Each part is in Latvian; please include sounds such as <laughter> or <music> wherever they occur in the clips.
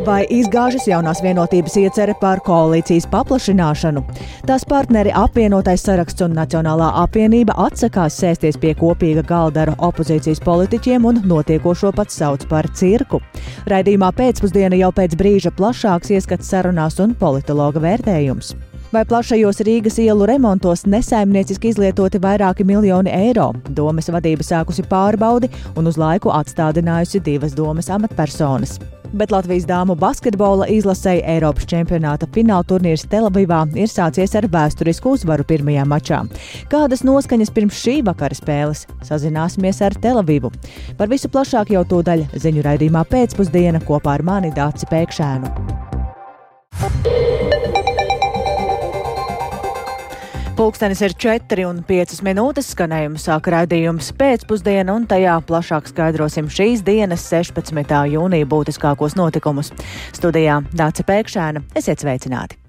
Vai izgāžas jaunās vienotības iecerē par koalīcijas paplašināšanu? Tās partneri apvienotais saraksts un Nacionālā apvienība atsakās sēsties pie kopīga galda ar opozīcijas politiķiem un notiekošo pat sauc par cirku. Raidījumā pēcpusdiena jau pēc brīža plašāks ieskats sarunās un politologa vērtējums. Vai plašajos Rīgas ielu remontos nesaimnieciski izlietoti vairāki miljoni eiro? Domas vadība sākusi pārbaudi un uz laiku atstādinājusi divas domas amatpersonas bet Latvijas dāmu basketbola izlasēja Eiropas čempionāta fināla turnīrs Telavivā ir sācies ar vēsturisku uzvaru pirmajā mačā. Kādas noskaņas pirms šī vakara spēles? Sazināsimies ar Telavivu. Par visu plašāk jau tūdaļ ziņu raidījumā pēcpusdiena kopā ar mani Dāci Pēkšēnu. Pūkstens ir 4 un 5 minūtes, skanējuma sāk raidījums pēcpusdiena, un tajā plašāk skaidrosim šīs dienas 16. jūnija būtiskākos notikumus. Studijā Dāca Pēkšēna, esiet sveicināti!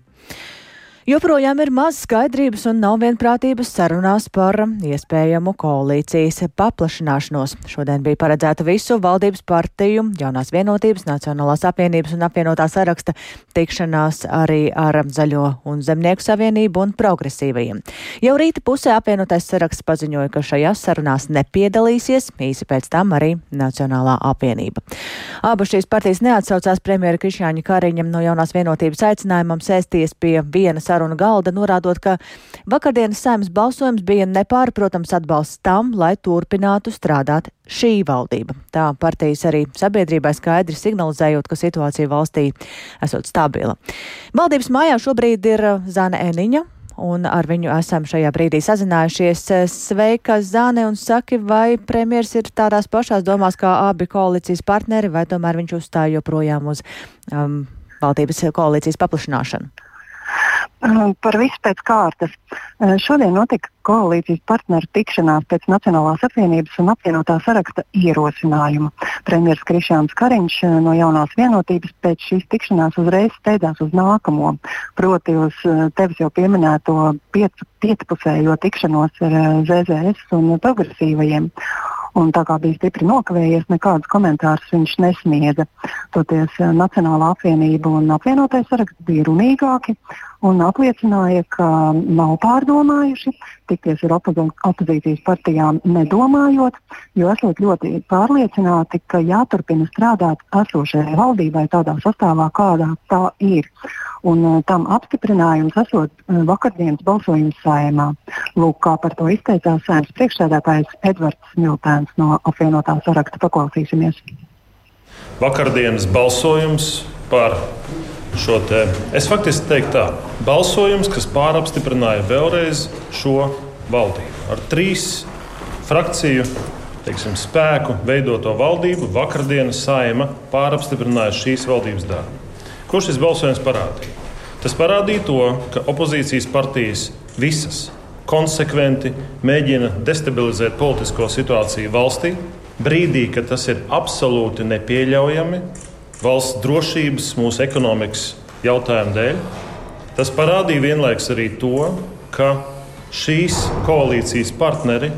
Joprojām ir maz skaidrības un nav vienprātības sarunās par iespējamu koalīcijas paplašināšanos. Šodien bija paredzēta visu valdības partiju, jaunās vienotības, Nacionālās apvienības un apvienotā saraksta tikšanās arī ar Zaļo un Zemnieku savienību un progresīvajiem. Jau rīta pusē apvienotais saraksts paziņoja, ka šajās sarunās nepiedalīsies, īsi pēc tam arī Nacionālā apvienība. Abas šīs partijas neatsaucās premjera Krišāņa Kariņam no jaunās vienotības aicinājumam sēsties pie vienas sarunu galda, norādot, ka vakardienas saimnes balsojums bija nepārprotams atbalsts tam, lai turpinātu strādāt šī valdība. Tā partijas arī sabiedrībai skaidri signalizējot, ka situācija valstī esot stabila. Valdības mājā šobrīd ir Zana Eniņa. Un ar viņu esam šajā brīdī sazinājušies. Sveika, Zāne, un saki, vai premjeras ir tādās pašās domās kā abi koalīcijas partneri, vai tomēr viņš uzstāja joprojām uz um, valdības koalīcijas paplašināšanu? Par visu pēc kārtas. Šodien notika koalīcijas partneru tikšanās pēc Nacionālās apvienības un apvienotā saraksta ierosinājuma. Premjerministrs Krišāns Kariņš no jaunās vienotības pēc šīs tikšanās uzreiz steidzās uz nākamo, proti uz tevis jau pieminēto piec, piecpusējo tikšanos ar ZZS un progresīvajiem. Un tā kā bija stipri nokavējies, nekādus komentārus viņš nesniedza. Toties Nacionālā apvienība un apvienotais saraksts bija runīgāki un apliecināja, ka nav pārdomājuši tikties ar opozīcijas partijām nedomājot, jo esot ļoti pārliecināti, ka jāturpina strādāt esošajai valdībai tādā sastāvā, kādā tā ir. Un uh, tam apstiprinājums esot uh, vakardienas balsojums saimā. Lūk, kā par to izteicās saimnes priekšsēdētājs Edvards Miltēns no apvienotā saraksta. Paklausīsimies. Vakardienas balsojums par šo te. Es faktiski teiktu tā, balsojums, kas pārapstiprināja vēlreiz šo valdību. Ar trīs frakciju teiksim, spēku veidoto valdību vakardienas saima pārapstiprināja šīs valdības darbu. Ko šis balsojums parādīja? Tas parādīja to, ka opozīcijas partijas visas konsekventi mēģina destabilizēt politisko situāciju valstī, brīdī, kad tas ir absolūti nepieļaujami, valsts drošības, mūsu ekonomikas jautājumu dēļ. Tas parādīja vienlaikus arī to, ka šīs koalīcijas partneri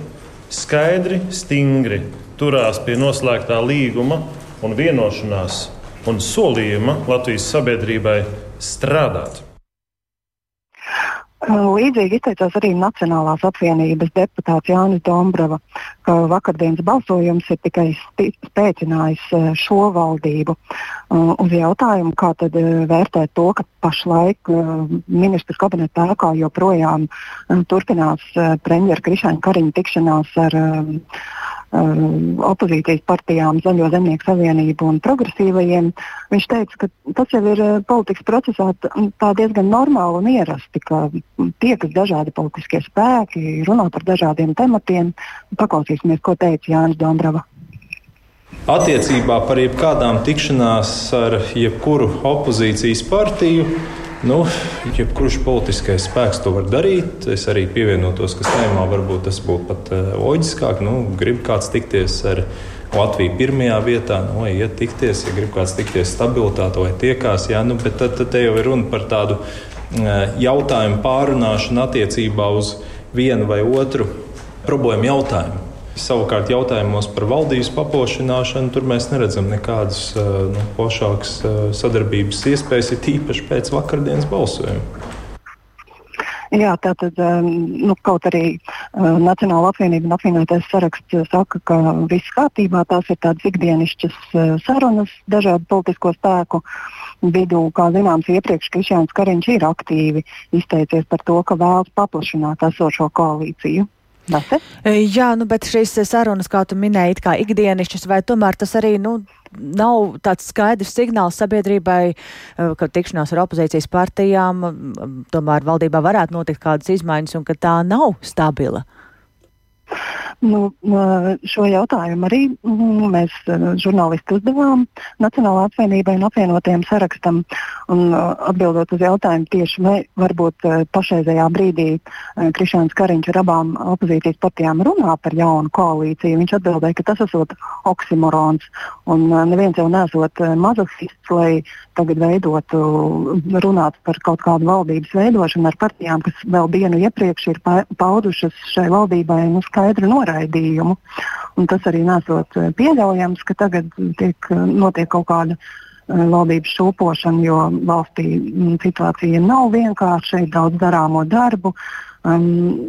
skaidri, stingri turās pie noslēgtā līguma un vienošanās un solījuma Latvijas sabiedrībai strādāt. Līdzīgi izteicās arī Nacionālās apvienības deputāts Jānis Dombrava, ka vakardienas balsojums ir tikai spēcinājis e, šo valdību. Uz jautājumu, kā tad e, vērtēt to, ka pašlaik e, ministrs kabineta ēkā joprojām turpinās premjera Krišāņa Kariņa tikšanās ar um, opozīcijas partijām, Zaļo zemnieku savienību un progresīvajiem. Viņš teica, ka tas jau ir uh, politikas procesā diezgan normāli un ierasti, ka tiekas dažādi politiskie spēki, runā par dažādiem tematiem. Paklausīsimies, ko teica Jānis Dombrava. Attiecībā par jebkādām tikšanās ar jebkuru opozīcijas partiju Nu, jebkurš politiskais spēks to var darīt. Es arī pievienotos, ka saimā varbūt tas būtu pat uh, loģiskāk. Nu, grib kāds tikties ar Latviju pirmajā vietā, nu, vai iet tikties, ja grib kāds tikties stabilitāte vai tiekās. Jā, nu, bet tad, tad te jau ir runa par tādu uh, jautājumu pārunāšanu attiecībā uz vienu vai otru problēmu jautājumu. Savukārt jautājumos par valdības paplašināšanu tur mēs neredzam nekādas nu, plašākas sadarbības iespējas, ir tīpaši pēc vakardienas balsojuma. Jā, tātad nu, kaut arī uh, Nacionāla apvienība un apvienotais saraksts saka, ka viss kārtībā, tās ir tādas ikdienišķas uh, sarunas dažādu politisko spēku vidū. Kā zināms, iepriekš Krišjāns Kariņš ir aktīvi izteicies par to, ka vēlas paplašināt esošo koalīciju. Nase? Jā, nu, bet šīs sarunas, kā tu minēji, kā ikdienišķas, vai tomēr tas arī nu, nav tāds skaidrs signāls sabiedrībai, ka tikšanās ar opozīcijas partijām tomēr valdībā varētu notikt kādas izmaiņas un ka tā nav stabila? Nu, šo jautājumu arī mēs žurnālisti uzdevām Nacionālajā apvienībai un apvienotajam sarakstam. Un, atbildot uz jautājumu tieši vai varbūt pašreizējā brīdī Krišāns Kariņš ar abām opozīcijas partijām runā par jaunu koalīciju, viņš atbildēja, ka tas esot oksimorons. Un neviens jau nesot mazohists, lai tagad veidotu, runāt par kaut kādu valdības veidošanu ar partijām, kas vēl dienu iepriekš ir paudušas šai valdībai nu, skaidru noraidījumu. Un tas arī nesot eh, pieļaujams, ka tagad tiek, eh, notiek kaut kāda valdības šūpošana, jo valstī mm, situācija nav vienkārša, ir daudz darāmo darbu. Um,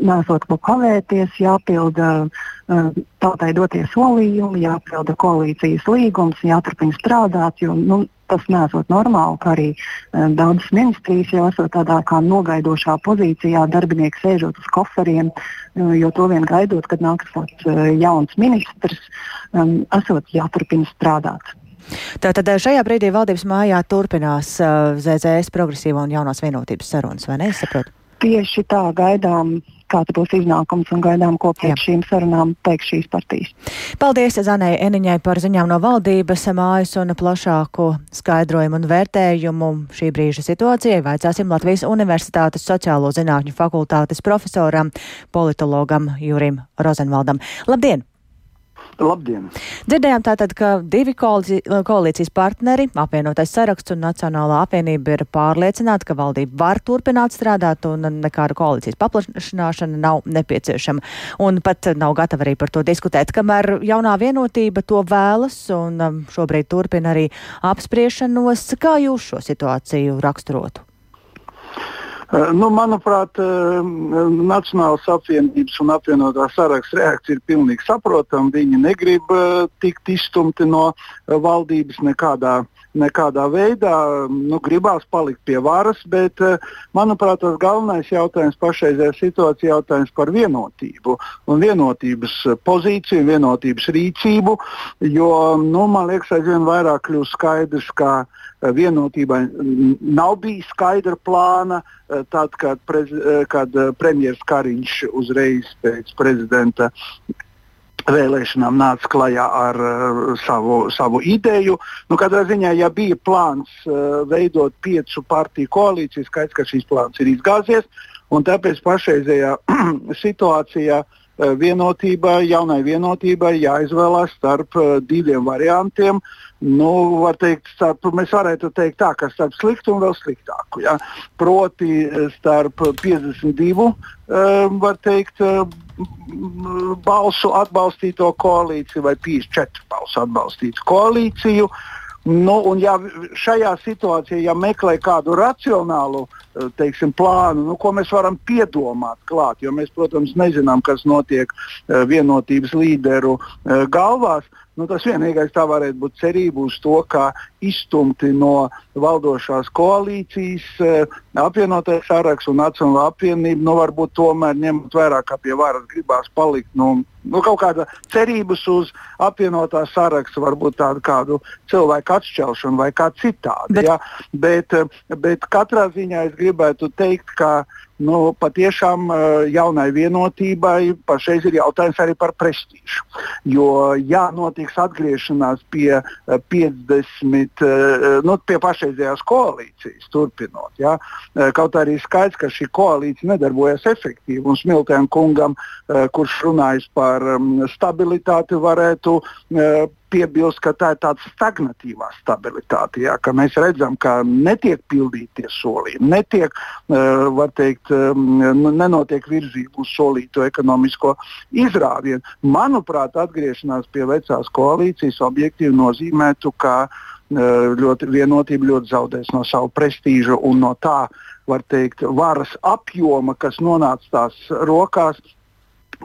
nesot ko kavēties, jāpilda uh, tautai dotie solījumi, jāpilda koalīcijas līgums, jāturpina strādāt. Jo, nu, tas nesot normāli, ka arī uh, daudzas ministrijas jau esot tādā kā nogaidošā pozīcijā, darbinieki sēžot uz koferiem, uh, jo to vien gaidot, kad nāks kāds uh, jauns ministrs, um, esot jāturpina strādāt. Tātad šajā brīdī valdības mājā turpinās uh, ZZS progresīvo un jaunās vienotības sarunas, vai ne? Es saprotu. Tieši tā gaidām kāds būs iznākums un gaidām, ko pēc Jā. šīm sarunām teiks šīs partijas. Paldies Zanai Eniņai par ziņām no valdības mājas un plašāku skaidrojumu un vērtējumu šī brīža situācijai. Vaicāsim Latvijas Universitātes sociālo zinātņu fakultātes profesoram, politologam Jurim Rozenvaldam. Labdien! Labdien! Dzirdējām tātad, ka divi koalīcijas partneri, apvienotais saraksts un Nacionālā apvienība ir pārliecināti, ka valdība var turpināt strādāt un nekāda koalīcijas paplašināšana nav nepieciešama. Un pat nav gatava arī par to diskutēt, kamēr jaunā vienotība to vēlas un um, šobrīd turpina arī apspriešanos. Kā jūs šo situāciju raksturotu? Eh, nu, manuprāt, eh, Nacionālās apvienības un apvienotā saraksta reakcija ir pilnīgi saprotama. Viņi negrib eh, tikt izstumti no valdības nekādā, nekādā veidā. Nu, gribās palikt pie varas, bet, manuprāt, tas galvenais jautājums pašreizējā situācijā ir jautājums par vienotību un vienotības pozīciju, vienotības rīcību. Jo nu, man liekas, aizvien vairāk kļūst skaidrs, ka vienotībai nav bijis skaidra plāna. Eh, tad, kad, prez, eh, kad eh, premjerministrs Kariņš uzreiz pēc prezidenta vēlēšanām nāca klajā ar uh, savu, savu ideju. Nu, katrā ziņā, ja bija plāns uh, veidot piecu partiju koalīciju, skaidrs, ka šīs plāns ir izgāzies. Tāpēc pašreizējā <clears throat> situācijā uh, vienotībai, jaunai vienotībai jāizvēlās starp uh, diviem variantiem. Nu, var teikt, starp, mēs varētu teikt tā, ka starp sliktu un vēl sliktāku. Ja? Proti starp 52 var teikt, balsu atbalstīto koalīciju vai 54 balsu atbalstītu koalīciju. Nu, ja šajā situācijā ja meklē kādu racionālu teiksim, plānu, nu, ko mēs varam piedomāt klāt, jo mēs, protams, nezinām, kas notiek vienotības līderu galvās, Nu, tas vienīgais tā varētu būt cerība uz to, ka izstumti no valdošās koalīcijas, eh, apvienotais saraksts un Nacionāla apvienība, nu, varbūt tomēr ņemot vērā, ka pie varas gribās palikt. Nu, nu, kaut kāda cerības uz apvienotā sarakstu, varbūt tādu kādu cilvēku atšķelšanu vai kā citādi. Bet... Ja? Bet, eh, bet katrā ziņā es gribētu teikt, ka nu, patiešām eh, jaunai vienotībai pašreiz ir jautājums arī par prestižu. Jo, ja notiks atgriešanās pie 50, eh, eh, nu, pie pašreizējās koalīcijas, turpinot, ja, kaut arī skaidrs, ka šī koalīcija nedarbojas efektīvi, un Smiltēna kungam, kurš runājas par mm, stabilitāti, varētu piebilst, ka tā ir tāda stagnatīvā stabilitāte, jā, ka mēs redzam, ka netiek pildīti solījumi, netiek, var teikt, nenotiek virzība uz solīto ekonomisko izrāvienu. Manuprāt, atgriešanās pie vecās koalīcijas objektīvi nozīmētu, ka ļoti vienotība ļoti zaudēs no savu prestīžu un no tā, var teikt, varas apjoma, kas nonāca tās rokās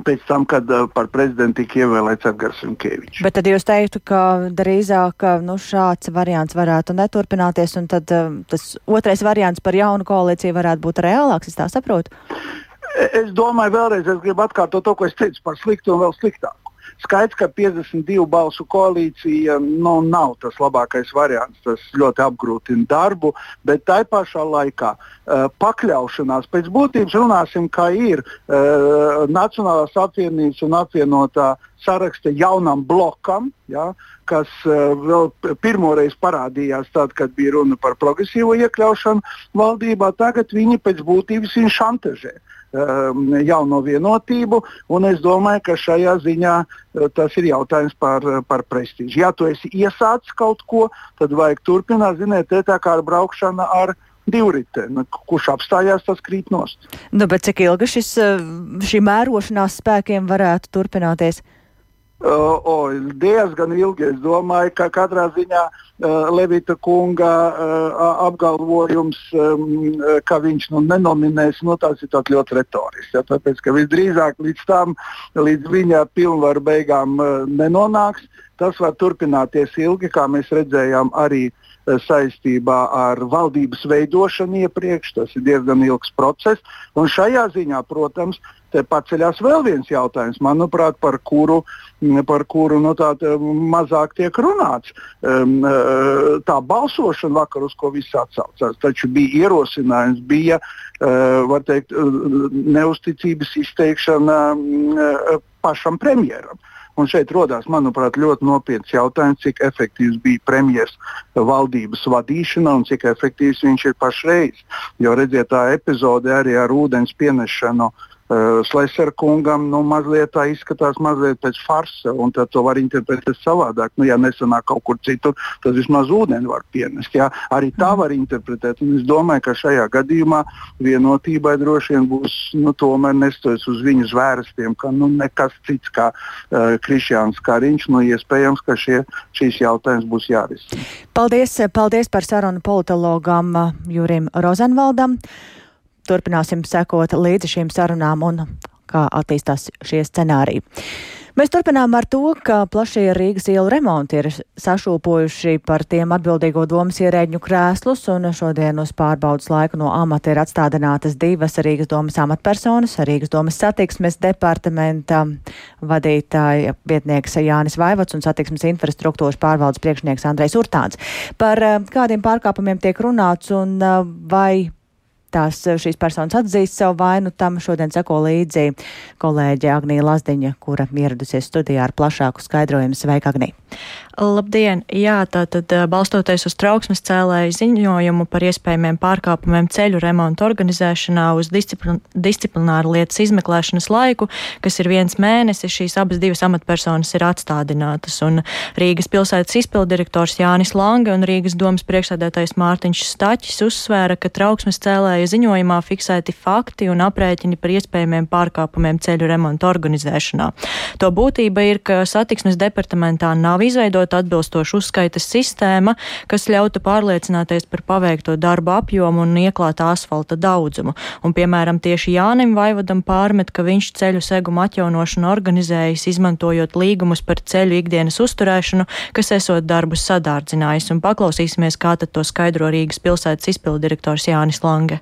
pēc tam, kad uh, par prezidentu tika ievēlēts Edgars Rinkevičs. Bet tad jūs teiktu, ka drīzāk nu, šāds variants varētu neturpināties, un tad uh, tas otrais variants par jaunu koalīciju varētu būt reālāks, es tā saprotu? Es domāju, vēlreiz es gribu atkārtot to, ko es teicu par sliktu un vēl sliktāku. Skaidrs, ka 52 balsu koalīcija nu, nav tas labākais variants. Tas ļoti apgrūtina darbu, bet tai pašā laikā uh, pakļaušanās pēc būtības runāsim, kā ir uh, Nacionālās apvienības un apvienotā saraksta jaunam blokam. Ja, kas uh, vēl pirmoreiz parādījās tad, kad bija runa par progresīvo iekļaušanu valdībā, tagad viņi pēc būtības viņu šantažē. Uh, jauno vienotību. Es domāju, ka šajā ziņā uh, tas ir jautājums par, uh, par prestižu. Ja tu esi iesācis kaut ko, tad vajag turpināt. Ziniet, tā kā ar braukšanu ar divriteni. Kurš apstājās, tas krīt nost. Nu, bet cik ilgi šis, uh, šī mērošanās spēkiem varētu turpināties? Uh, oh, diezgan ilgi. Es domāju, ka katrā ziņā uh, Levita kunga uh, apgalvojums, um, ka viņš nu, nenominēs, nu, tas ir ļoti retorisks. Ja, tāpēc, ka visdrīzāk līdz tam, līdz viņa pilnvaru beigām uh, nenonāks, tas var turpināties ilgi, kā mēs redzējām arī uh, saistībā ar valdības veidošanu iepriekš. Tas ir diezgan ilgs process. Un šajā ziņā, protams, te paceļās vēl viens jautājums, manuprāt, par kuru, par kuru nu, tā, mazāk tiek runāts. Um, tā balsošana vakar, uz ko viss atsaucās, taču bija ierosinājums, bija uh, teikt, neusticības izteikšana pašam premjeram. Un šeit rodas, manuprāt, ļoti nopietns jautājums, cik efektīvs bija premjerministra valdības vadīšana un cik efektīvs viņš ir pašreiz. Jo redziet, tā epizode arī ar ūdens pienešanu uh, Uh, eh, Slēsera kungam nu, mazliet tā izskatās mazliet pēc farsa, un to var interpretēt savādāk. Nu, ja nesanāk kaut kur citur, tad vismaz ūdeni var pienest. Jā. Arī tā var interpretēt. Un es domāju, ka šajā gadījumā vienotībai droši vien būs nu, tomēr nestojas uz viņu zvērstiem, ka nu, nekas cits kā uh, Krišjāns Kariņš. Nu, iespējams, ka šie, šīs jautājums būs jārisina. Paldies, paldies par sarunu politologam Jurim Rozenvaldam. Turpināsim sekot līdzi šīm sarunām un kā attīstās šie scenāriji. Mēs turpinām ar to, ka plašie Rīgas ielu remonti ir sašūpojuši par tiem atbildīgo domas ierēģņu krēslus, un šodien uz pārbaudas laiku no amata ir atstādinātas divas Rīgas domas amatpersonas - Rīgas domas satiksmes departamenta vadītāja vietnieks Jānis Vaivots un satiksmes infrastruktūras pārvaldes priekšnieks Andrejs Urtāns. Par eh, kādiem pārkāpumiem tiek runāts un eh, vai tās eh, šīs personas atzīst savu vainu, tam šodien seko līdzi kolēģe Agnija Lazdiņa, kura ieradusies studijā ar plašāku skaidrojumu. Sveika, Agnija! Labdien! Jā, tātad balstoties uz trauksmes cēlēju ziņojumu par iespējamiem pārkāpumiem ceļu remontu organizēšanā uz disciplin disciplināru lietas izmeklēšanas laiku, kas ir viens mēnesis, šīs abas divas amatpersonas ir atstādinātas. Un Rīgas pilsētas izpildirektors Jānis Lange un Rīgas domas priekšsēdētājs Mārtiņš Staķis uzsvēra, ka trauksmes cēlēju ziņojumā fiksēti fakti un aprēķini par iespējamiem pārkāpumiem ceļu remontu organizēšanā. To būtība ir, ka satiksmes departamentā nav izveidota izveidota atbilstoša uzskaitas sistēma, kas ļautu pārliecināties par paveikto darbu apjomu un ieklāta asfalta daudzumu. Un, piemēram, tieši Jānim Vaivadam pārmet, ka viņš ceļu segumu atjaunošanu organizējis, izmantojot līgumus par ceļu ikdienas uzturēšanu, kas esot darbus sadārdzinājis. Un paklausīsimies, kā tad to skaidro Rīgas pilsētas izpildirektors Jānis Lange.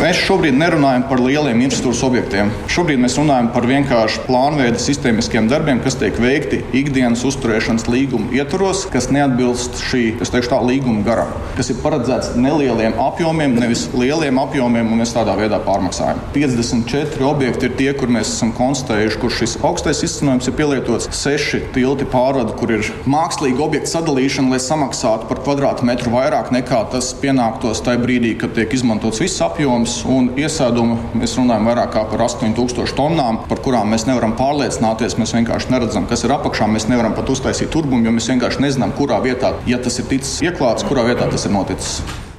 Mēs šobrīd nerunājam par lieliem infrastruktūras objektiem. Šobrīd mēs runājam par vienkārši plānveida sistēmiskiem darbiem, kas tiek veikti ikdienas uzturēšanas līguma ietvaros, kas neatbilst šī teikšu, tā, līguma garam, kas ir paredzēts nelieliem apjomiem, nevis lieliem apjomiem, un mēs tādā veidā pārmaksājam. 54 objekti ir tie, kur mēs esam konstatējuši, kur šis augstais izcenojums ir pielietots. Seši tilti pārvada, kur ir mākslīga objekta sadalīšana, lai samaksātu par kvadrātmetru vairāk nekā tas pienāktos tajā brīdī, kad tiek izmantots viss apjoms apjoms un iesēdumu mēs runājam vairāk par 8000 tonnām, par kurām mēs nevaram pārliecināties. Mēs vienkārši neredzam, kas ir apakšā. Mēs nevaram pat uztaisīt turbumu, jo mēs vienkārši nezinām, kurā vietā, ja tas ir ticis ieklāts, kurā vietā tas ir noticis.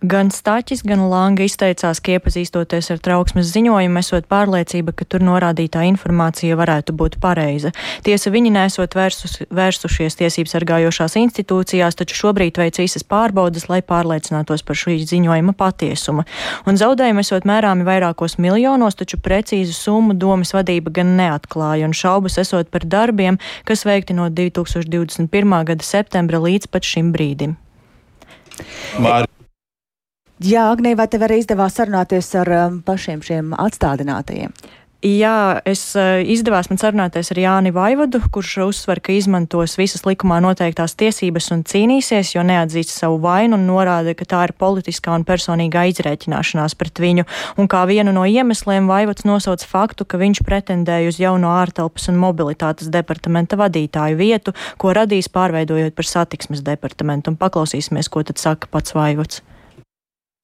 Gan Stāķis, gan Langa izteicās, ka iepazīstoties ar trauksmes ziņojumu, esot pārliecība, ka tur norādītā informācija varētu būt pareiza. Tiesa viņi nesot vērsus, vērsušies tiesības sargājošās institūcijās, taču šobrīd veic visas pārbaudas, lai pārliecinātos par šī ziņojuma patiesumu. Un zaudējumi esot mērāmi vairākos miljonos, taču precīzu summu domas vadība gan neatklāja, un šaubas esot par darbiem, kas veikti no 2021. gada septembra līdz pat šim brīdim. Māri. Jā, Agnē, vai tev arī izdevās sarunāties ar um, pašiem šiem atstādinātajiem? Jā, es uh, izdevās man sarunāties ar Jāni Vaivodu, kurš uzsver, ka izmantos visas likumā noteiktās tiesības un cīnīsies, jo neatzīst savu vainu un norāda, ka tā ir politiskā un personīgā izrēķināšanās pret viņu. Un kā vienu no iemesliem Vaivods nosauc faktu, ka viņš pretendēja uz jauno ārtelpas un mobilitātes departamenta vadītāju vietu, ko radīs pārveidojot par satiksmes departamentu. Un paklausīsimies, ko tad saka pats Vaivods.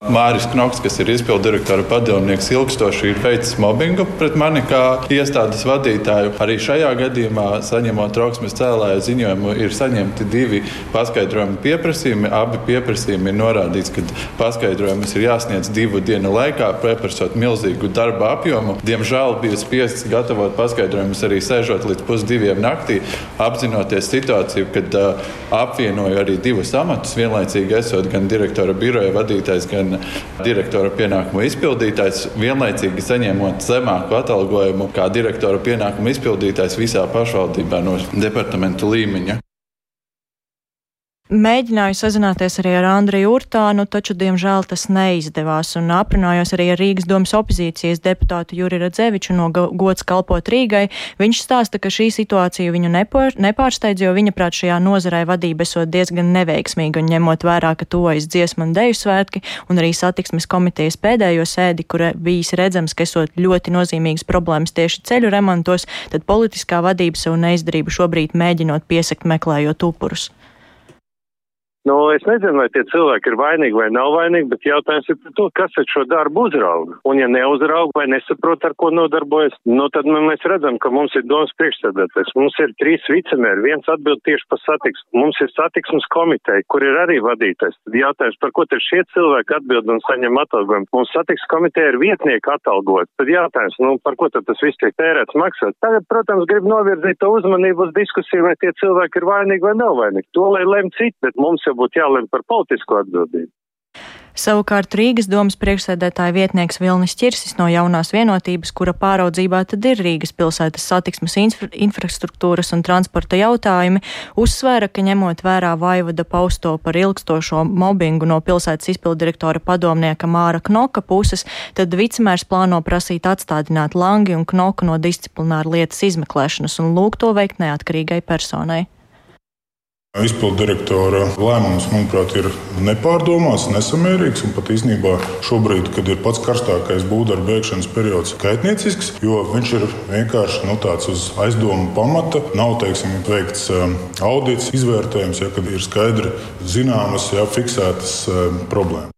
Māris Knoks, kas ir izpildu direktora padomnieks, ilgstoši ir veicis mobbingu pret mani kā iestādes vadītāju. Arī šajā gadījumā, saņemot trauksmes cēlāju ziņojumu, ir saņemti divi paskaidrojumi pieprasījumi. Abi pieprasījumi ir norādīts, ka paskaidrojumus ir jāsniedz divu dienu laikā, pieprasot milzīgu darba apjomu. Diemžēl bija spiests gatavot paskaidrojumus arī sēžot līdz pusdiviem naktī, apzinoties situāciju, kad uh, apvienoju arī divus amatus, vienlaicīgi esot gan direktora biroja vadītājs, gan gan direktora pienākumu izpildītājs, vienlaicīgi saņemot zemāku atalgojumu kā direktora pienākumu izpildītājs visā pašvaldībā no departamentu līmeņa. Mēģināju sazināties arī ar Andriju Urtānu, taču, diemžēl, tas neizdevās, un aprunājos arī ar Rīgas domas opozīcijas deputātu Juri Radzeviču no gods kalpot Rīgai. Viņš stāsta, ka šī situācija viņu nepār, nepārsteidz, jo viņa prāt šajā nozarē vadība esot diezgan neveiksmīga, un ņemot vērā, ka tojas dziesmu un deju svētki, un arī satiksmes komitejas pēdējo sēdi, kura bijis redzams, ka esot ļoti nozīmīgas problēmas tieši ceļu remontos, tad politiskā vadība savu neizdarību šobrīd mēģinot piesakt meklējot upurus. Nu, es nezinu, vai tie cilvēki ir vainīgi vai nav vainīgi, bet jautājums ir par to, kas ar šo darbu uzrauga. Un ja neuzrauga vai nesaprot, ar ko nodarbojas, nu, tad nu, mēs redzam, ka mums ir domas priekšsēdētājs. Mums ir trīs vicemēri, viens atbild tieši par satiksmu. Mums ir satiksmes komiteja, kur ir arī vadītājs. Tad jautājums, par ko tad šie cilvēki atbild un saņem atalgojumu. Mums satiksmes komiteja ir vietnieki atalgot. Tad jautājums, nu, par ko tad tas viss tiek tērēts maksāt. Tagad, protams, grib novirzīt to uzmanību uz diskusiju, vai tie cilvēki ir vainīgi vai nav vainīgi. To lai lem citi, bet mums jau būtu jālem par politisko atbildību. Savukārt Rīgas domas priekšsēdētāja vietnieks Vilnis Čirsis no jaunās vienotības, kura pāraudzībā tad ir Rīgas pilsētas satiksmes infra infrastruktūras un transporta jautājumi, uzsvēra, ka ņemot vērā Vaivada pausto par ilgstošo mobbingu no pilsētas izpildirektora padomnieka Māra Knoka puses, tad vicemērs plāno prasīt atstādināt Langi un Knoku no disciplināra lietas izmeklēšanas un lūgt to veikt neatkarīgai personai. Izpildu direktora lēmums, manuprāt, ir nepārdomāts, nesamērīgs un pat īstenībā šobrīd, kad ir pats karstākais būvdarbu veikšanas periods, kaitniecisks, jo viņš ir vienkārši nu, tāds uz aizdomu pamata. Nav teiksim, veikts um, audits, izvērtējums, ja, kad ir skaidri zināmas, ja, fiksētas um, problēmas.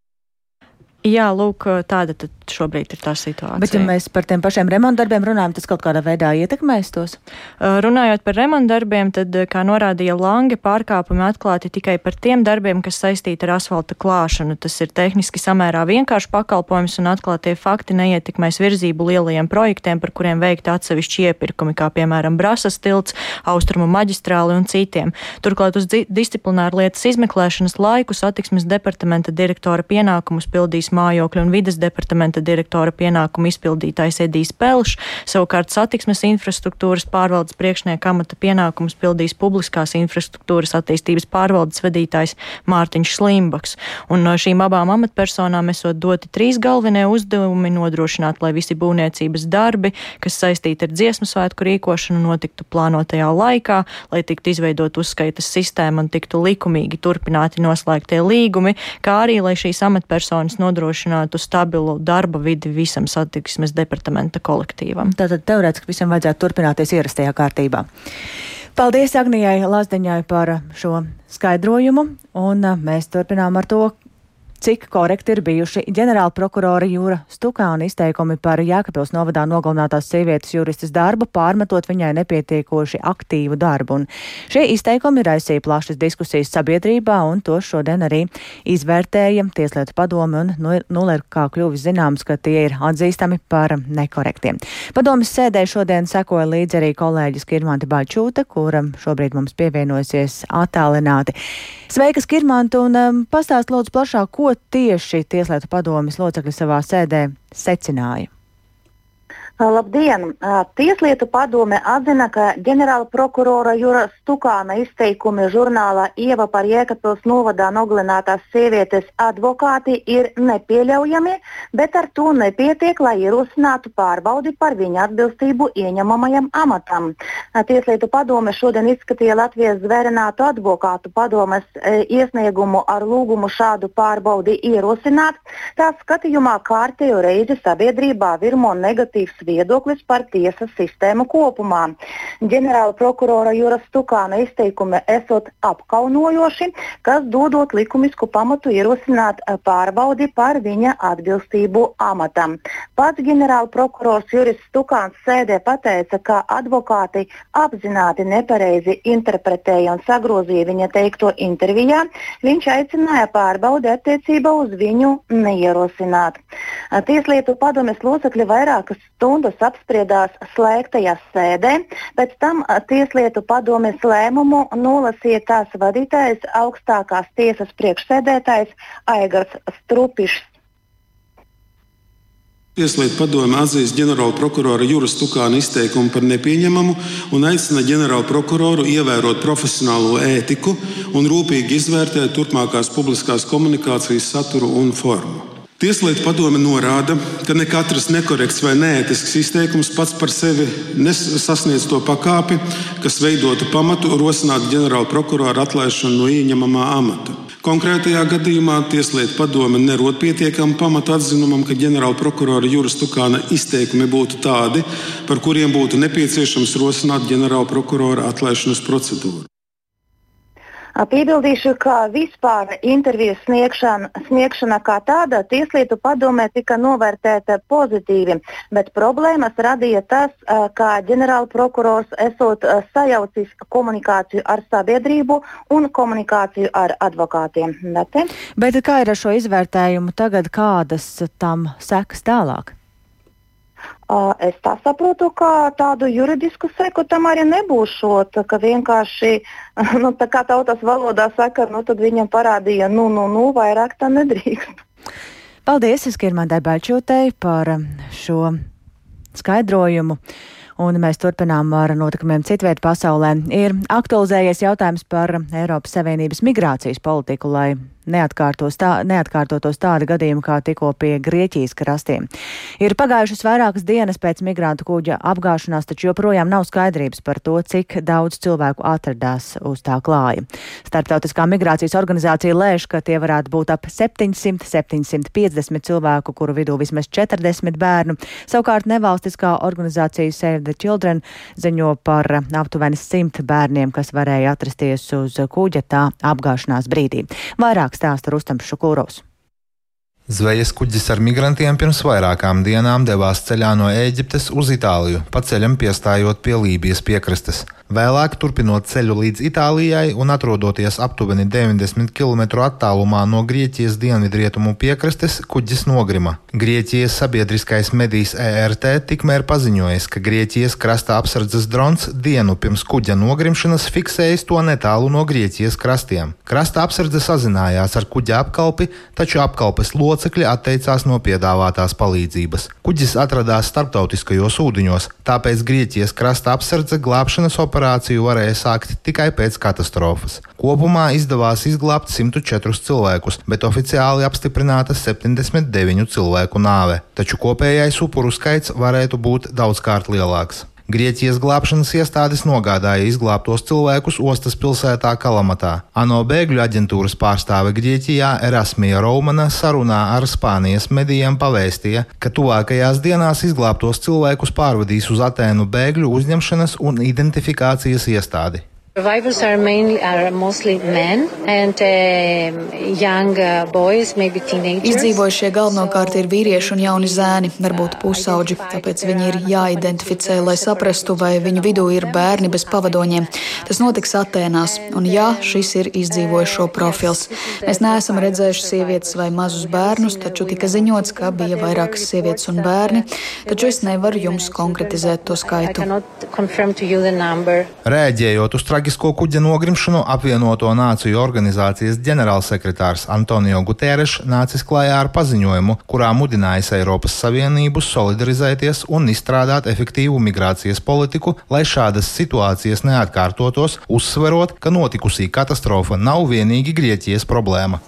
Jā, lūk, tāda šobrīd ir tā situācija. Bet, ja mēs par tiem pašiem remontdarbiem runājam, tas kaut kādā veidā ietekmēs tos? Runājot par remontdarbiem, tad, kā norādīja Lange, pārkāpumi atklāti tikai par tiem darbiem, kas saistīti ar asfalta klāšanu. Tas ir tehniski samērā vienkāršs pakalpojums un atklātie fakti neietekmēs virzību lielajiem projektiem, par kuriem veikti atsevišķi iepirkumi, kā piemēram Brasas tilts, Austrumu maģistrāli un citiem. Turklāt uz disciplināru lietas izmeklēšanas laiku satiksmes departamenta direktora pienākumus pildīs mājokļu un vides departamenta direktora pienākumu izpildītājs Edijs Pelšs, savukārt satiksmes infrastruktūras pārvaldes priekšnieka amata pienākumus pildīs publiskās infrastruktūras attīstības pārvaldes vadītājs Mārtiņš Slimbaks. Un no šīm abām amatpersonām esot doti trīs galvenie uzdevumi nodrošināt, lai visi būvniecības darbi, kas saistīti ar dziesmu svētku rīkošanu, notiktu plānotajā laikā, lai tiktu izveidot uzskaitas sistēma un tiktu likumīgi turpināti noslēgtie līgumi, kā arī, lai šīs amatpersonas nodrošinātu stabilu darba vidi visam satiksmes departamenta kolektīvam. Tātad teorētiski visam vajadzētu turpināties ierastajā kārtībā. Paldies Agnijai Lazdeņai par šo skaidrojumu, un mēs turpinām ar to, cik korekti ir bijuši ģenerāla prokurora Jūra Stukāna izteikumi par Jēkabils novadā nogalinātās sievietes juristas darbu, pārmetot viņai nepietiekoši aktīvu darbu. Un šie izteikumi raisīja plašas diskusijas sabiedrībā, un to šodien arī izvērtēja Tieslietu padome, un nu, nu ir kā kļuvis zināms, ka tie ir atzīstami par nekorektiem. Padomas sēdē šodien sekoja līdzi arī kolēģis Kirmante Baļčūta, kura šobrīd mums pievienosies attālināti. Sveika, Skirmanta, un um, pastāst lūdzu plašāk, ko tieši Tieslietu padomis locekļi savā sēdē secināja. Labdien! Tieslietu padome atzina, ka ģenerāla prokurora Jura Stukāna izteikumi žurnālā Ieva par Jēkabpils novadā nogalinātās sievietes advokāti ir nepieļaujami, bet ar to nepietiek, lai ierosinātu pārbaudi par viņa atbilstību ieņemamajam amatam. Tieslietu padome šodien izskatīja Latvijas zvērinātu advokātu padomes iesniegumu ar lūgumu šādu pārbaudi ierosināt. Tā skatījumā kārtējo reizi sabiedrībā virmo negatīvs viedoklis par tiesas sistēmu kopumā. Ģenerāla prokurora Jūras Stukāna izteikumi esot apkaunojoši, kas dodot likumisku pamatu ierosināt eh, pārbaudi par viņa atbilstību amatam. Pats ģenerāla prokurors Juris Stukāns sēdē pateica, ka advokāti apzināti nepareizi interpretēja un sagrozīja viņa teikto intervijā. Viņš aicināja pārbaudi attiecībā uz viņu neierosināt. Tieslietu padomes locekļi vairākas stundas stundas apspriedās slēgtajā sēdē, pēc tam Tieslietu padomes lēmumu nolasīja tās vadītājs augstākās tiesas priekšsēdētājs Aigars Strupišs. Tieslietu padome atzīst ģenerāla prokurora Jūras Tukāna izteikumu par nepieņemamu un aicina ģenerāla prokuroru ievērot profesionālo ētiku un rūpīgi izvērtēt turpmākās publiskās komunikācijas saturu un formu. Tieslietu padome norāda, ka ne katrs nekorekts vai neētisks izteikums pats par sevi nesasniedz to pakāpi, kas veidotu pamatu rosināt ģenerāla prokurora atlaišanu no ieņemamā amata. Konkrētajā gadījumā Tieslietu padome nerod pietiekamu pamatu atzinumam, ka ģenerāla prokurora Juras Tukāna izteikumi būtu tādi, par kuriem būtu nepieciešams rosināt ģenerāla prokurora atlaišanas procedūru. Piebildīšu, ka vispār intervijas sniegšana, sniegšana kā tāda Tieslietu padomē tika novērtēta pozitīvi, bet problēmas radīja tas, ka ģenerālprokurors esot sajaucis komunikāciju ar sabiedrību un komunikāciju ar advokātiem. Nete? Bet kā ir ar šo izvērtējumu tagad, kādas tam sekas tālāk? Es tā saprotu, ka tādu juridisku seku tam arī nebūšot, ka vienkārši, <laughs> nu, tā kā tautas valodā saka, nu, tad viņam parādīja, nu, nu, nu, vairāk tā nedrīkst. Paldies, Skirmandai Baļķotei par šo skaidrojumu. Un mēs turpinām ar notikumiem citviet pasaulē. Ir aktualizējies jautājums par Eiropas Savienības migrācijas politiku, lai tā, neatkārtotos tādi gadījumi kā tikko pie Grieķijas krastiem. Ir pagājušas vairākas dienas pēc migrantu kuģa apgāšanās, taču joprojām nav skaidrības par to, cik daudz cilvēku atradās uz tā klāja. Startautiskā migrācijas organizācija lēš, ka tie varētu būt ap 700-750 cilvēku, kuru vidū vismaz 40 bērnu. Savukārt nevalstiskā organizācija Save the Children ziņo par aptuveni 100 bērniem, kas varēja atrasties uz kuģa tā apgāšanās brīdī. Vairāk stāsta Rustams Šukūros. Zvejas kuģis ar migrantiem pirms vairākām dienām devās ceļā no Ēģiptes uz Itāliju, pa ceļam piestājot pie Lībijas piekrastes. Vēlāk, turpinot ceļu līdz Itālijai un atrodoties aptuveni 90 km attālumā no Grieķijas dienvidrietumu piekrastes, kuģis nogrima. Grieķijas sabiedriskais medijs ERT tikmēr paziņojis, ka Grieķijas krasta apsardzes drons dienu pirms kuģa nogrimšanas fiksējis to netālu no Grieķijas krastiem. Krasta apsardze sazinājās ar kuģa apkalpi, taču apkalpes locekļi atteicās no piedāvātās palīdzības. Kuģis atradās starptautiskajos ūdeņos, tāpēc Grieķijas krasta apsardze glābšanas operāciju operāciju varēja sākt tikai pēc katastrofas. Kopumā izdevās izglābt 104 cilvēkus, bet oficiāli apstiprināta 79 cilvēku nāve, taču kopējais upuru skaits varētu būt daudzkārt lielāks. Grieķijas glābšanas iestādes nogādāja izglābtos cilvēkus ostas pilsētā Kalamatā. ANO bēgļu aģentūras pārstāve Grieķijā Erasmija Raumana sarunā ar Spānijas medijiem pavēstīja, ka tuvākajās dienās izglābtos cilvēkus pārvadīs uz Atēnu bēgļu uzņemšanas un identifikācijas iestādi. Survivors are mainly are mostly men and uh, young boys, maybe teenagers. Izdzīvojušie galvenokārt ir vīrieši un jauni zēni, varbūt pusauģi, tāpēc viņi ir jāidentificē, lai saprastu, vai viņu vidū ir bērni bez pavadoņiem. Tas notiks Atēnās, un jā, šis ir izdzīvojušo profils. Mēs neesam redzējuši sievietes vai mazus bērnus, taču tika ziņots, ka bija vairākas sievietes un bērni, taču es nevaru jums konkretizēt to skaitu. Rēģējot uz traģisku traģisko kuģa nogrimšanu apvienoto nāciju organizācijas ģenerālsekretārs Antonio Guterres nācis klajā ar paziņojumu, kurā mudinājis Eiropas Savienību solidarizēties un izstrādāt efektīvu migrācijas politiku, lai šādas situācijas neatkārtotos, uzsverot, ka notikusī katastrofa nav vienīgi Grieķijas problēma.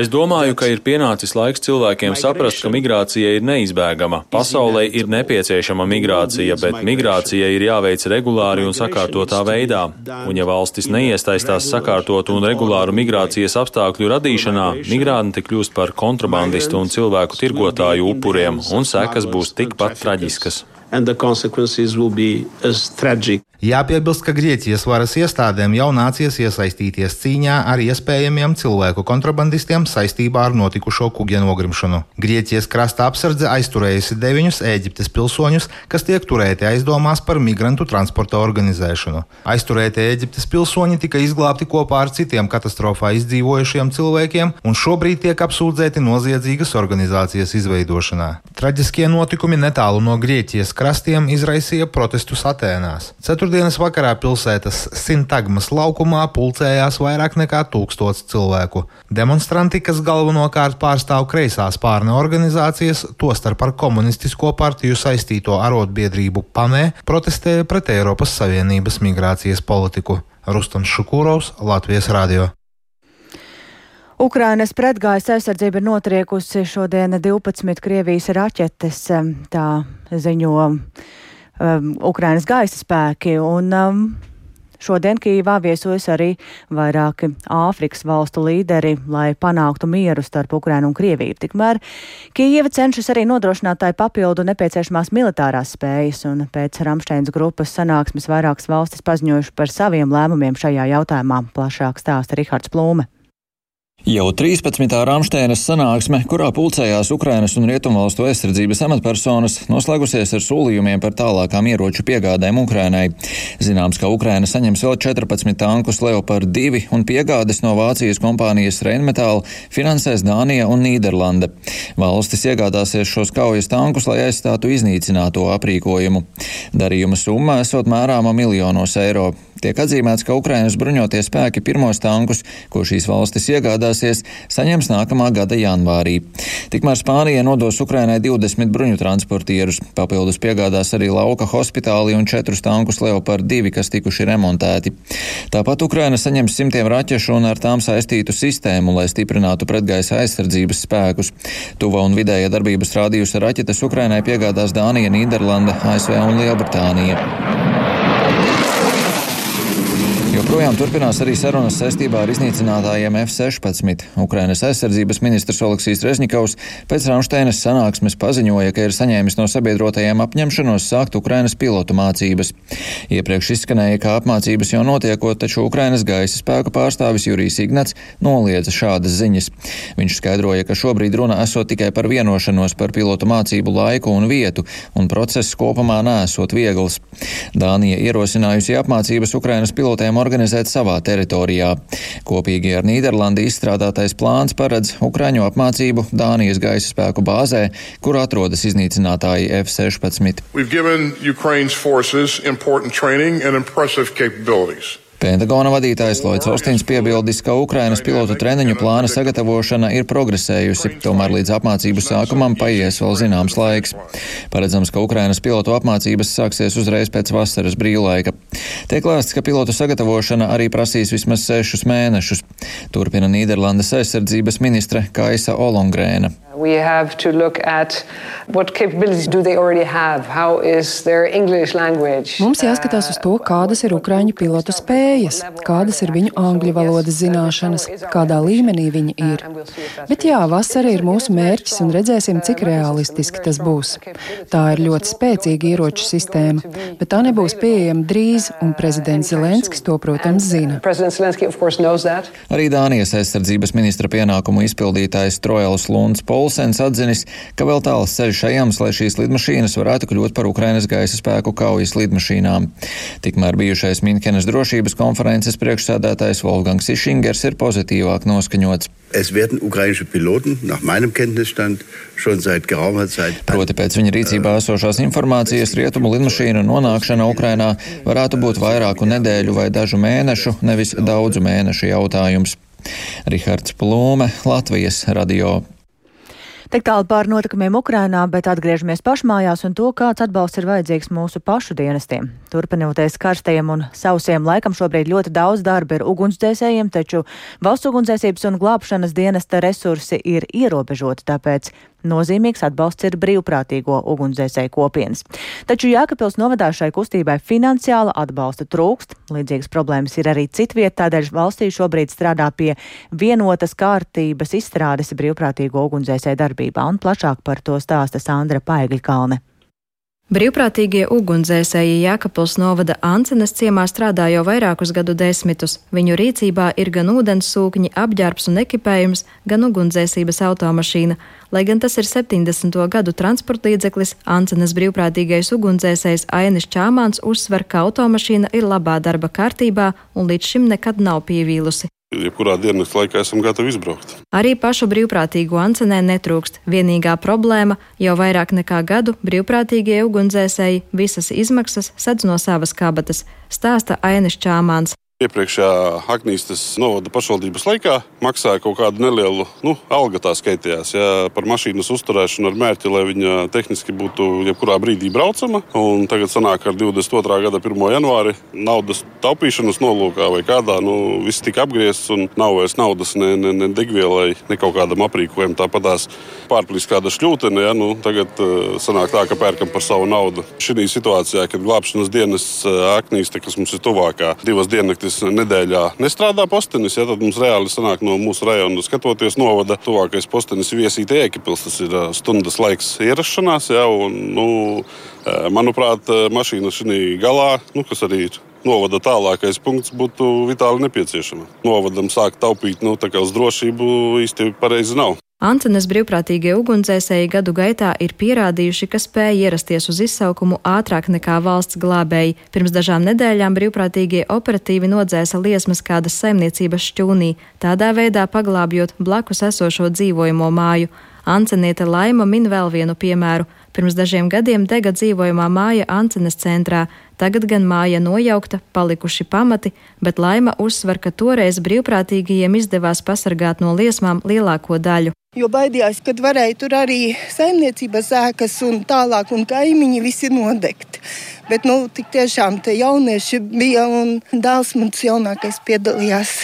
Es domāju, ka ir pienācis laiks cilvēkiem saprast, ka migrācija ir neizbēgama. Pasaulē ir nepieciešama migrācija, bet migrācija ir jāveic regulāri un sakārtotā veidā. Un ja valstis neiestaistās sakārtotu un regulāru migrācijas apstākļu radīšanā, migranti kļūst par kontrabandistu un cilvēku tirgotāju upuriem, un sekas būs tikpat traģiskas and the consequences will be as tragic. Jāpiebilst, ka Grieķijas varas iestādēm jau nācies iesaistīties cīņā ar iespējamiem cilvēku kontrabandistiem saistībā ar notikušo kuģa nogrimšanu. Grieķijas krasta apsardze aizturējusi deviņus Eģiptes pilsoņus, kas tiek turēti aizdomās par migrantu transporta organizēšanu. Aizturētie Eģiptes pilsoņi tika izglābti kopā ar citiem katastrofā izdzīvojušiem cilvēkiem un šobrīd tiek apsūdzēti noziedzīgas organizācijas izveidošanā. Traģiskie notikumi netālu no Grieķijas krastiem izraisīja protestus Atēnās. Ceturtdienas vakarā pilsētas Sintagmas laukumā pulcējās vairāk nekā tūkstots cilvēku. Demonstranti, kas galvenokārt pārstāv kreisās pārne organizācijas, tostarp ar komunistisko partiju saistīto arotbiedrību PAME, protestēja pret Eiropas Savienības migrācijas politiku. Rustams Šukūrovs, Latvijas Radio. Ukrainas pretgājas aizsardzība ir notriekusi šodien 12 Krievijas raķetes, tā ziņo um, Ukrainas gaisa spēki. Un, um, Šodien Kīvā viesojas arī vairāki Āfrikas valstu līderi, lai panāktu mieru starp Ukrainu un Krieviju. Tikmēr Kīva cenšas arī nodrošināt tai papildu nepieciešamās militārās spējas, un pēc Ramšteinas grupas sanāksmes vairākas valstis paziņojuši par saviem lēmumiem šajā jautājumā. Plašāk stāsta Rihards Plūme. Jau 13. Rāmsteinas sanāksme, kurā pulcējās Ukrainas un Rietumvalstu aizsardzības amatpersonas, noslēgusies ar solījumiem par tālākām ieroču piegādēm Ukrainai. Zināms, ka Ukraina saņems vēl 14 tankus Leopard 2 un piegādes no Vācijas kompānijas Rheinmetall finansēs Dānija un Nīderlande. Valstis iegādāsies šos kaujas tankus, lai aizstātu iznīcināto aprīkojumu. Darījuma summa esot mērāma miljonos eiro. Tiek atzīmēts, ka Ukrainas bruņotie spēki pirmos tankus, ko šīs valstis iegādāsies, saņems nākamā gada janvārī. Tikmēr Spānija nodos Ukrainai 20 bruņu transportierus, papildus piegādās arī lauka hospitāli un četrus tankus Leopard 2, kas tikuši remontēti. Tāpat Ukraina saņems simtiem raķešu un ar tām saistītu sistēmu, lai stiprinātu pretgaisa aizsardzības spēkus. Tuva un vidēja darbības rādījusi raķetes Ukrainai piegādās Dānija, Nīderlanda, ASV un Lielbritānija. Joprojām turpinās arī sarunas saistībā ar iznīcinātājiem F-16. Ukrainas aizsardzības ministrs Oleksijas Rezņikovs pēc Ramšteinas sanāksmes paziņoja, ka ir saņēmis no sabiedrotajiem apņemšanos sākt Ukrainas pilotu mācības. Iepriekš izskanēja, ka apmācības jau notiekot, taču Ukrainas gaisa spēku pārstāvis Jurijs Ignats noliedza šādas ziņas. Viņš skaidroja, ka šobrīd runa esot tikai par vienošanos par pilotu mācību laiku un vietu, un process kopumā nesot viegls. Dānija ierosinājusi apmācības Ukrainas pilotiem organizācijām organizēt savā teritorijā. Kopīgi ar Nīderlandi izstrādātais plāns paredz Ukraiņu apmācību Dānijas gaisa spēku bāzē, kur atrodas iznīcinātāji F-16. Pentagona vadītājs Lloyds Austins piebildis, ka Ukrainas pilotu treniņu plāna sagatavošana ir progresējusi, tomēr līdz apmācību sākumam paies vēl zināms laiks. Paredzams, ka Ukrainas pilotu apmācības sāksies uzreiz pēc vasaras brīvlaika. Tiek lēsts, ka pilotu sagatavošana arī prasīs vismaz sešus mēnešus. Turpina Nīderlandes aizsardzības ministre Kaisa Olongrēna. We have to look at what capabilities do they already have, how is their English language. Mums jāskatās uz to, kādas ir ukraiņu pilotu spējas, kādas ir viņu angļu valodas zināšanas, kādā līmenī viņi ir. Bet jā, vasara ir mūsu mērķis un redzēsim, cik realistiski tas būs. Tā ir ļoti spēcīga ieroču sistēma, bet tā nebūs pieejama drīz, un prezidents Zelenskis to, protams, zina. Arī Dānijas aizsardzības ministra pienākumu izpildītājs Trojals Lunds Pols Olsens atzinis, ka vēl tāls ceļš ejams, lai šīs lidmašīnas varētu kļūt par Ukrainas gaisa spēku kaujas lidmašīnām. Tikmēr bijušais Minhenes drošības konferences priekšsēdētājs Wolfgangs Išingers ir pozitīvāk noskaņots. Es werden ukrainische Piloten, nach meinem Kenntnisstand, schon seit geraumer Zeit. Proti pēc viņa rīcībā esošās informācijas rietumu lidmašīnu nonākšana Ukrainā varētu būt vairāku nedēļu vai dažu mēnešu, nevis daudzu mēnešu jautājums. Rihards Plūme, Latvijas radio. Tik tālu par notikumiem Ukrainā, bet atgriežamies pašmājās un to, kāds atbalsts ir vajadzīgs mūsu pašu dienestiem. Turpinoties karstajiem un sausiem laikam šobrīd ļoti daudz darba ir ugunsdzēsējiem, taču valsts ugunsdzēsības un glābšanas dienesta resursi ir ierobežoti, tāpēc Nozīmīgs atbalsts ir brīvprātīgo ugunsdzēsēju kopienas. Taču Jēkabils novadā šai kustībai finansiāla atbalsta trūkst. Līdzīgas problēmas ir arī citviet, tādēļ valstī šobrīd strādā pie vienotas kārtības izstrādes brīvprātīgo ugunsdzēsēju darbībā, un plašāk par to stāsta Sandra Paigļkalne. Brīvprātīgie ugunsdzēsēji Jēkabils novada Ancenes ciemā strādā jau vairākus gadu desmitus. Viņu rīcībā ir gan ūdens sūkņi, apģērbs un ekipējums, gan ugunsdzēsības automašīna. Lai gan tas ir 70. gadu transporta līdzeklis, Ancenes brīvprātīgais ugunsdzēsējs Ainis Čāmāns uzsver, ka automašīna ir labā darba kārtībā un līdz šim nekad nav pievīlusi. Jebkurā dienas laikā esam gatavi izbraukt. Arī pašu brīvprātīgo Ancenē netrūkst. Vienīgā problēma - jau vairāk nekā gadu brīvprātīgie ugunsdzēsēji visas izmaksas sedz no savas kabatas, stāsta Ainis Čāmāns. Iepriekšējā Agnīstas novada pašvaldības laikā maksāja kaut kādu nelielu nu, algu, tā skaitījās, ja, par mašīnas uzturēšanu ar mērķi, lai viņa tehniski būtu jebkurā brīdī braucama. Un tagad sanāk ar 22. gada 1. janvāri naudas taupīšanas nolūkā vai kādā, nu, viss tika apgriezts un nav vairs naudas ne, ne, ne degvielai, ne kaut kādam aprīkojumam. Tāpat tās pārplīs kāda šļūtene, ja, nu, tagad uh, sanāk tā, ka pērkam par savu naudu. Šī situācijā, kad glābšanas dienas uh, Aknīste, kas mums ir tuvākā, divas dienas nedēļā nestrādā postenis. Ja, tad mums reāli sanāk no mūsu rajona skatoties novada tuvākais postenis viesīte Ēkipils. Tas ir stundas laiks ierašanās. Ja, un, nu, manuprāt, mašīna šī galā, nu, kas arī ir novada tālākais punkts būtu vitāli nepieciešama. Novadam sākt taupīt nu, uz drošību īsti pareizi nav. Ancenes brīvprātīgie ugunsdzēsēji gadu gaitā ir pierādījuši, ka spēj ierasties uz izsaukumu ātrāk nekā valsts glābēji. Pirms dažām nedēļām brīvprātīgie operatīvi nodzēsa liesmas kādas saimniecības šķūnī, tādā veidā paglābjot blakus esošo dzīvojamo māju. Anceniete Laima min vēl vienu piemēru. Pirms dažiem gadiem dega dzīvojamā māja Ancenes centrā, tagad gan māja nojaukta, palikuši pamati, bet Laima uzsver, ka toreiz brīvprātīgajiem izdevās pasargāt no liesmām lielāko daļu. Jo baidījās, ka varēja tur arī saimniecības ēkas un tālāk, un kaimiņi visi nodegt. Bet, nu, tik tiešām te jaunieši bija un dēls mans jaunākais piedalījās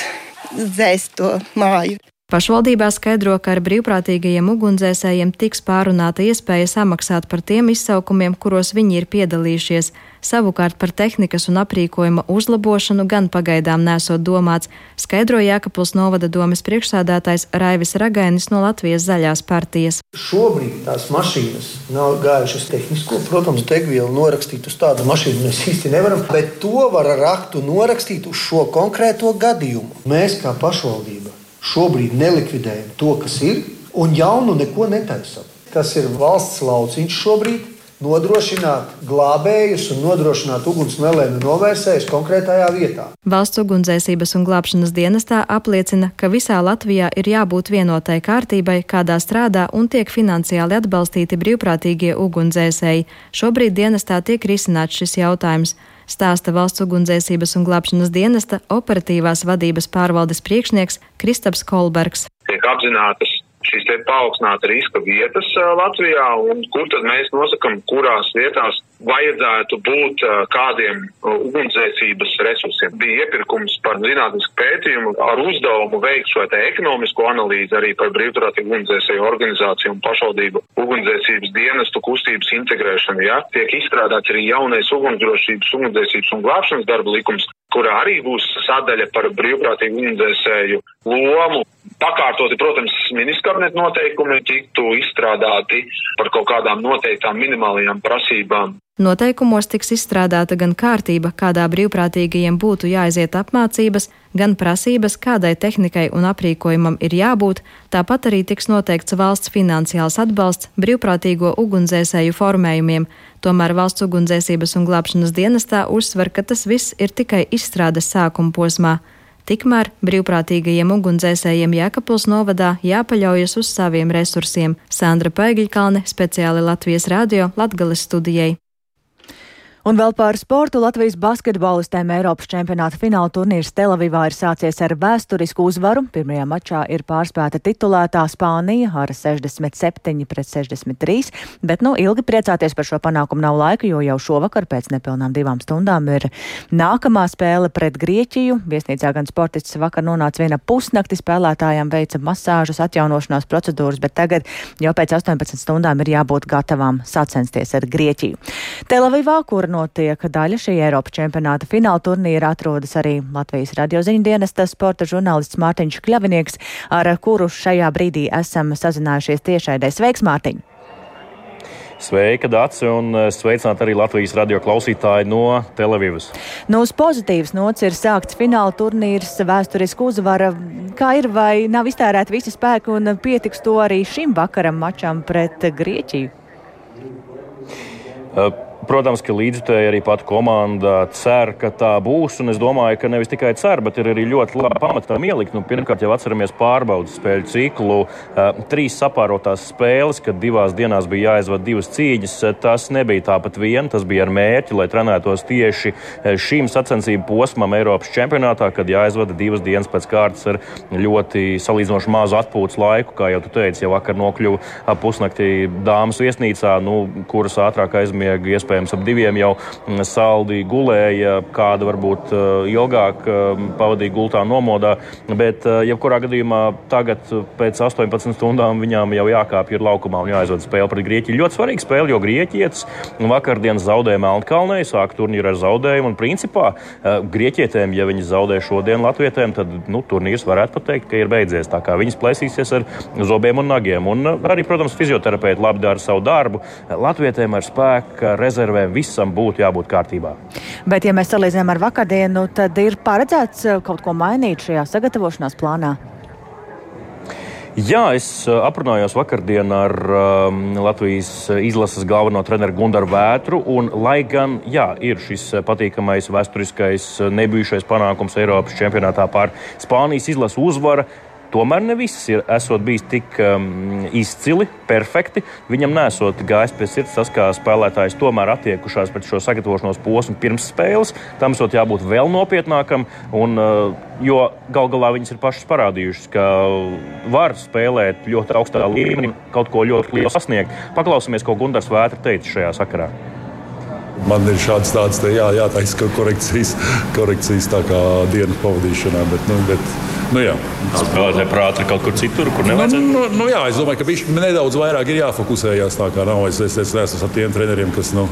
dzēst to māju. Pašvaldībā skaidro, ka ar brīvprātīgajiem ugunsdzēsējiem tiks pārunāta iespēja samaksāt par tiem izsaukumiem, kuros viņi ir piedalījušies. Savukārt par tehnikas un aprīkojuma uzlabošanu gan pagaidām nesot domāts, skaidro Jēkabils novada domas priekšsādātājs Raivis Ragainis no Latvijas zaļās partijas. Šobrīd tās mašīnas nav gājušas tehnisko. Protams, degvielu norakstīt uz tādu mašīnu mēs īsti nevaram, bet to var ar aktu norakstīt uz šo konkrēto gadījumu. Mēs kā pašvaldība šobrīd nelikvidējam to, kas ir, un jaunu neko netaisam. Tas ir valsts lauciņš šobrīd nodrošināt glābējus un nodrošināt uguns nelēmu novērsējus konkrētajā vietā. Valsts ugunsdzēsības un glābšanas dienestā apliecina, ka visā Latvijā ir jābūt vienotai kārtībai, kādā strādā un tiek finansiāli atbalstīti brīvprātīgie ugunsdzēsēji. Šobrīd dienestā tiek risināts šis jautājums stāsta valsts ugunsdzēsības un glābšanas dienesta operatīvās vadības pārvaldes priekšnieks Kristaps Kolbergs. Tiek apzinātas šīs te paaugstināta riska vietas Latvijā un kur tad mēs nosakam, kurās vietās vajadzētu būt kādiem ugunsdzēsības resursiem. Bija iepirkums par zinātnisku pētījumu ar uzdevumu veikt šo te ekonomisko analīzi arī par brīvprātīgu ugunsdzēsēju organizāciju un pašvaldību ugunsdzēsības dienestu kustības integrēšanu. Ja? Tiek izstrādāts arī jaunais ugunsdrošības, ugunsdzēsības un glābšanas darba likums, kurā arī būs sadaļa par brīvprātīgu ugunsdzēsēju lomu pakārtoti, protams, ministra kabineta noteikumi tiktu izstrādāti par kaut kādām noteiktām minimālajām prasībām. Noteikumos tiks izstrādāta gan kārtība, kādā brīvprātīgajiem būtu jāaiziet apmācības, gan prasības, kādai tehnikai un aprīkojumam ir jābūt, tāpat arī tiks noteikts valsts finansiāls atbalsts brīvprātīgo ugunsdzēsēju formējumiem. Tomēr valsts ugunsdzēsības un glābšanas dienestā uzsver, ka tas viss ir tikai izstrādes sākuma posmā. Tikmēr brīvprātīgajiem ugunsdzēsējiem Jēkabpils novadā jāpaļaujas uz saviem resursiem. Sandra Paigļkalne speciāli Latvijas radio Latgales studijai. Un vēl par sportu Latvijas basketbolistēm Eiropas čempionāta fināla turnīrs Telavivā ir sācies ar vēsturisku uzvaru. Pirmajā mačā ir pārspēta titulētā Spānija ar 67 pret 63, bet nu ilgi priecāties par šo panākumu nav laika, jo jau šovakar pēc nepilnām divām stundām ir nākamā spēle pret Grieķiju. Viesnīcā gan sportists vakar nonāca viena pusnakti, spēlētājām veica masāžas, atjaunošanās procedūras, bet tagad jau pēc 18 stundām ir jābūt gatavām sacensties ar Grieķiju. Telavivā, kur notiek daļa šī Eiropas čempionāta fināla turnīra, atrodas arī Latvijas radioziņu dienesta sporta žurnālists Mārtiņš Kļavinieks, ar kuru šajā brīdī esam sazinājušies tiešaidē. Sveiks, Mārtiņ! Sveika, Dārts, un eh, sveicināt arī Latvijas radio klausītāji no Televīvas. Nu, uz pozitīvas nots ir sākts fināla turnīrs, vēsturiski uzvara. Kā ir, vai nav iztērēti visi spēki un pietiks to arī šim vakaram mačam pret Grieķiju? Uh, Protams, ka līdzutēji arī pat komanda cer, ka tā būs. Un es domāju, ka nevis tikai cer, bet ir arī ļoti labi pamati tam ielikt. Nu, pirmkārt, jau atceramies pārbaudas spēļu ciklu. Uh, trīs sapārotās spēles, kad divās dienās bija jāizvada divas cīņas. Tas nebija tāpat vien. Tas bija ar mērķi, lai trenētos tieši šīm sacensību posmam Eiropas čempionātā, kad jāizvada divas dienas pēc kārtas ar ļoti salīdzinoši mazu atpūtas laiku. Kā jau tu teici, jau vakar nokļuva pusnaktī dāmas viesnīcā, nu, kuras ātrāk aizmiega iespējams iespējams ap diviem jau mm, saldi gulēja, kāda varbūt eh, ilgāk eh, pavadīja gultā nomodā. Bet, eh, jebkurā gadījumā, tagad pēc 18 stundām viņām jau jākāpj ir laukumā un jāaizvada spēle pret Grieķiju. Ļoti svarīga spēle, jo Grieķietis vakardienas zaudēja Melnkalnē, sāk turnīru ar zaudējumu. Un, principā, Grieķietēm, ja viņi zaudē šodien Latvietēm, tad nu, turnīrs varētu pateikt, ka ir beidzies. Tā kā viņas plēsīsies ar zobiem un nagiem. Un arī, protams, fizioterapeiti labi dara savu darbu. Latvietēm ar spēku rezervi rezervēm visam būtu jābūt kārtībā. Bet, ja mēs salīdzinām ar vakardienu, tad ir paredzēts eh, kaut ko mainīt šajā sagatavošanās plānā. Jā, es eh, aprunājos vakardien ar um, Latvijas izlases galveno treneru Gundaru Vētru. Un, lai gan jā, ir šis patīkamais vēsturiskais nebijušais panākums Eiropas čempionātā pār Spānijas izlases uzvaru, Tomēr ne viss ir esot bijis tik um, izcili, perfekti. Viņam nesot gājis pie sirds tas, kā spēlētājs tomēr attiekušās pret šo sagatavošanos posmu pirms spēles. Tam esot jābūt vēl nopietnākam, un, uh, jo gal galā viņas ir pašas parādījušas, ka var spēlēt ļoti augstā līmenī, kaut ko ļoti lielu sasniegt. Paklausīsimies, ko Gunārs Vētra teica šajā sakarā. Man ir šāds tāds tā, jā, jātaisa korekcijas, korekcijas tā kā dienas pavadīšanā. Bet, nu, bet, nu, jā. Spēlētāji prāti kaut kur citur, kur nevajadzētu. Nu, nu, nu, jā, es domāju, ka viņš nedaudz vairāk ir jāfokusējas. Tā kā nav es, es, es neesmu ar tiem treneriem, kas. Nu,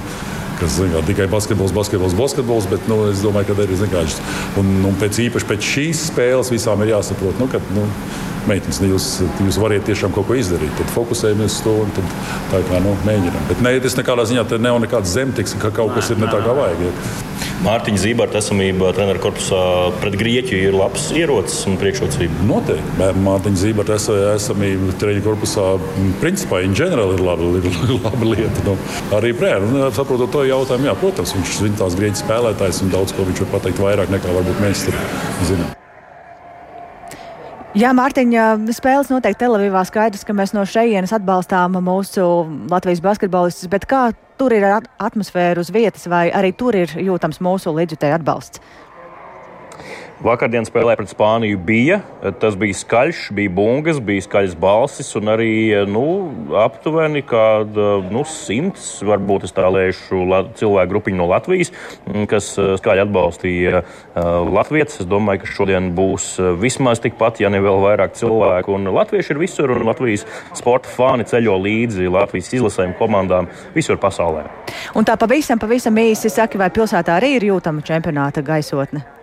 kas kā, tikai basketbols, basketbols, basketbols, bet nu, es domāju, ka arī ir. Un, un pēc, īpaši pēc šīs spēles visām ir jāsaprot, nu, ka nu, meitenes, nu, jūs, jūs variet tiešām kaut ko izdarīt. Tad fokusējamies uz to un tad tā kā nu, mēģinām. Bet ne, tas nekādā ziņā nav nekāds zemtiks, ka kaut kas ir ne tā kā vajag. Ja. Mārtiņa Zīberta esamība treneru korpusā pret Grieķiju ir labs ierocis un priekšrocība. Noteikti. Mārtiņa Zīberta esamība treneru korpusā principā in general ir laba, ir <laughs> laba lieta. Nu, arī prēr, nu, saprotot to jautājumu, jā, protams, viņš ir tās Grieķijas spēlētājs un daudz ko viņš var pateikt vairāk nekā varbūt mēs zinām. Jā, Mārtiņa, spēles noteikti Telavīvā skaidrs, ka mēs no šejienes atbalstām mūsu Latvijas basketbolistus, bet kā tur ir atmosfēra uz vietas, vai arī tur ir jūtams mūsu līdzjutēju atbalsts? Vakardien spēlē pret Spāniju bija. Tas bija skaļš, bija bungas, bija skaļas balsis un arī nu, aptuveni kāda nu, simts, varbūt es tā lēšu, cilvēku grupiņu no Latvijas, kas skaļi atbalstīja Latvijas. Es domāju, ka šodien būs vismaz tikpat, ja ne vēl vairāk cilvēku. Un latvieši ir visur, un Latvijas sporta fani ceļo līdzi Latvijas izlasēm komandām visur pasaulē. Un tā pavisam, pavisam īsi saki, vai pilsētā arī ir jūtama čempionāta gaisotne?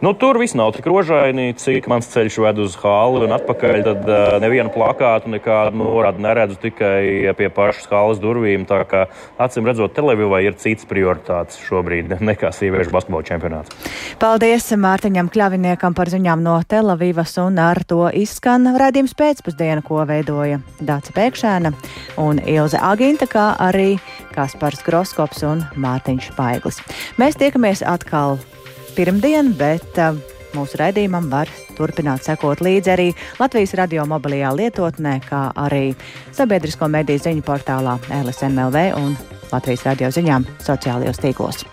Nu, tur viss nav tik rožaini, cik mans ceļš ved uz hāli un atpakaļ. Tad uh, nevienu plakātu, nekādu norādu neredzu tikai pie pašas hālas durvīm. Tā kā acīm redzot, televīzijā ir cits prioritāts šobrīd <laughs> nekā sieviešu basketbola čempionāts. Paldies Mārtiņam Kļaviniekam par ziņām no Telavivas un ar to izskan redzījums pēcpusdiena, ko veidoja Dāca Pēkšēna un Ilze Aginta, kā arī Kaspars Groskops un Mārtiņš Paiglis. Mēs tiekamies atkal pirmdien, bet uh, mūsu raidījumam var turpināt sekot līdzi arī Latvijas radio mobilajā lietotnē, kā arī sabiedrisko mediju ziņu portālā LSMLV un Latvijas radio ziņām sociālajos tīklos.